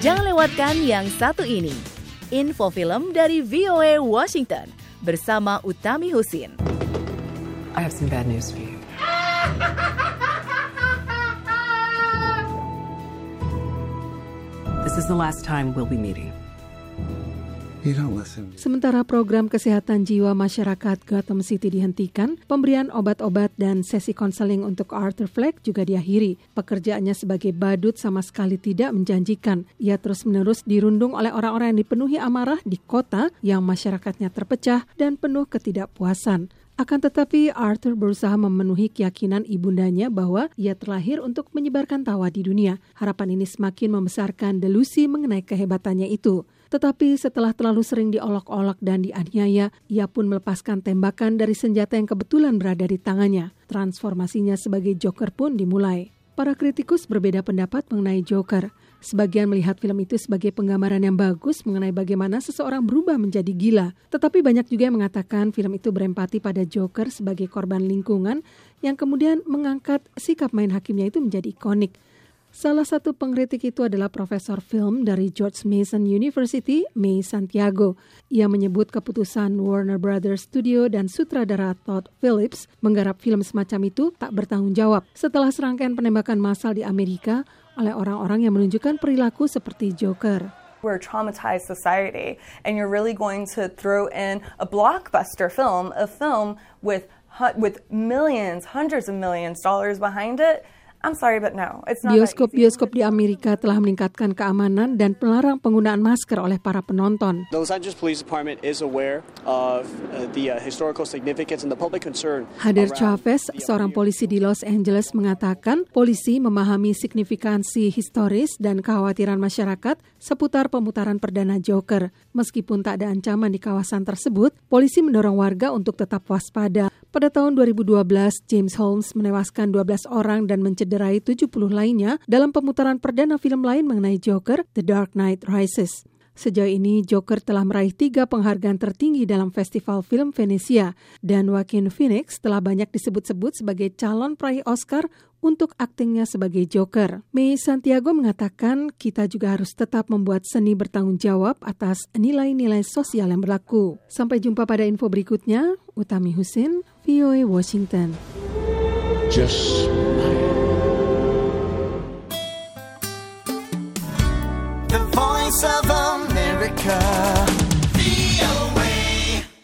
Jangan lewatkan yang satu ini. Info film dari VOA Washington bersama Utami Husin. I have some bad news for you. This is the last time we'll be meeting. Sementara program kesehatan jiwa masyarakat Gotham City dihentikan, pemberian obat-obat dan sesi konseling untuk Arthur Fleck juga diakhiri. Pekerjaannya sebagai badut sama sekali tidak menjanjikan. Ia terus-menerus dirundung oleh orang-orang yang dipenuhi amarah di kota yang masyarakatnya terpecah dan penuh ketidakpuasan. Akan tetapi Arthur berusaha memenuhi keyakinan ibundanya bahwa ia terlahir untuk menyebarkan tawa di dunia. Harapan ini semakin membesarkan delusi mengenai kehebatannya itu. Tetapi setelah terlalu sering diolok-olok dan dianiaya, ia pun melepaskan tembakan dari senjata yang kebetulan berada di tangannya. Transformasinya sebagai Joker pun dimulai. Para kritikus berbeda pendapat mengenai Joker. Sebagian melihat film itu sebagai penggambaran yang bagus mengenai bagaimana seseorang berubah menjadi gila. Tetapi banyak juga yang mengatakan film itu berempati pada Joker sebagai korban lingkungan yang kemudian mengangkat sikap main hakimnya itu menjadi ikonik. Salah satu pengkritik itu adalah profesor film dari George Mason University, May Santiago. Ia menyebut keputusan Warner Brothers Studio dan sutradara Todd Phillips menggarap film semacam itu tak bertanggung jawab setelah serangkaian penembakan massal di Amerika oleh orang-orang yang menunjukkan perilaku seperti Joker. We're traumatized society, and you're really going to throw in a blockbuster film, a film with with millions, hundreds of millions dollars behind it. I'm sorry, but no, it's not Bioskop-bioskop di Amerika telah meningkatkan keamanan dan melarang penggunaan masker oleh para penonton. The Los Angeles Police Department is aware of the historical significance and the public concern. Hadir Chavez, seorang polisi di Los Angeles mengatakan polisi memahami signifikansi historis dan kekhawatiran masyarakat seputar pemutaran perdana Joker. Meskipun tak ada ancaman di kawasan tersebut, polisi mendorong warga untuk tetap waspada. Pada tahun 2012, James Holmes menewaskan 12 orang dan mencederai 70 lainnya dalam pemutaran perdana film lain mengenai Joker, The Dark Knight Rises. Sejauh ini, Joker telah meraih tiga penghargaan tertinggi dalam Festival Film Venesia, dan Joaquin Phoenix telah banyak disebut-sebut sebagai calon peraih Oscar untuk aktingnya sebagai Joker. May Santiago mengatakan kita juga harus tetap membuat seni bertanggung jawab atas nilai-nilai sosial yang berlaku. Sampai jumpa pada info berikutnya. Utami Husin, VOA 워싱턴 Just The voice of a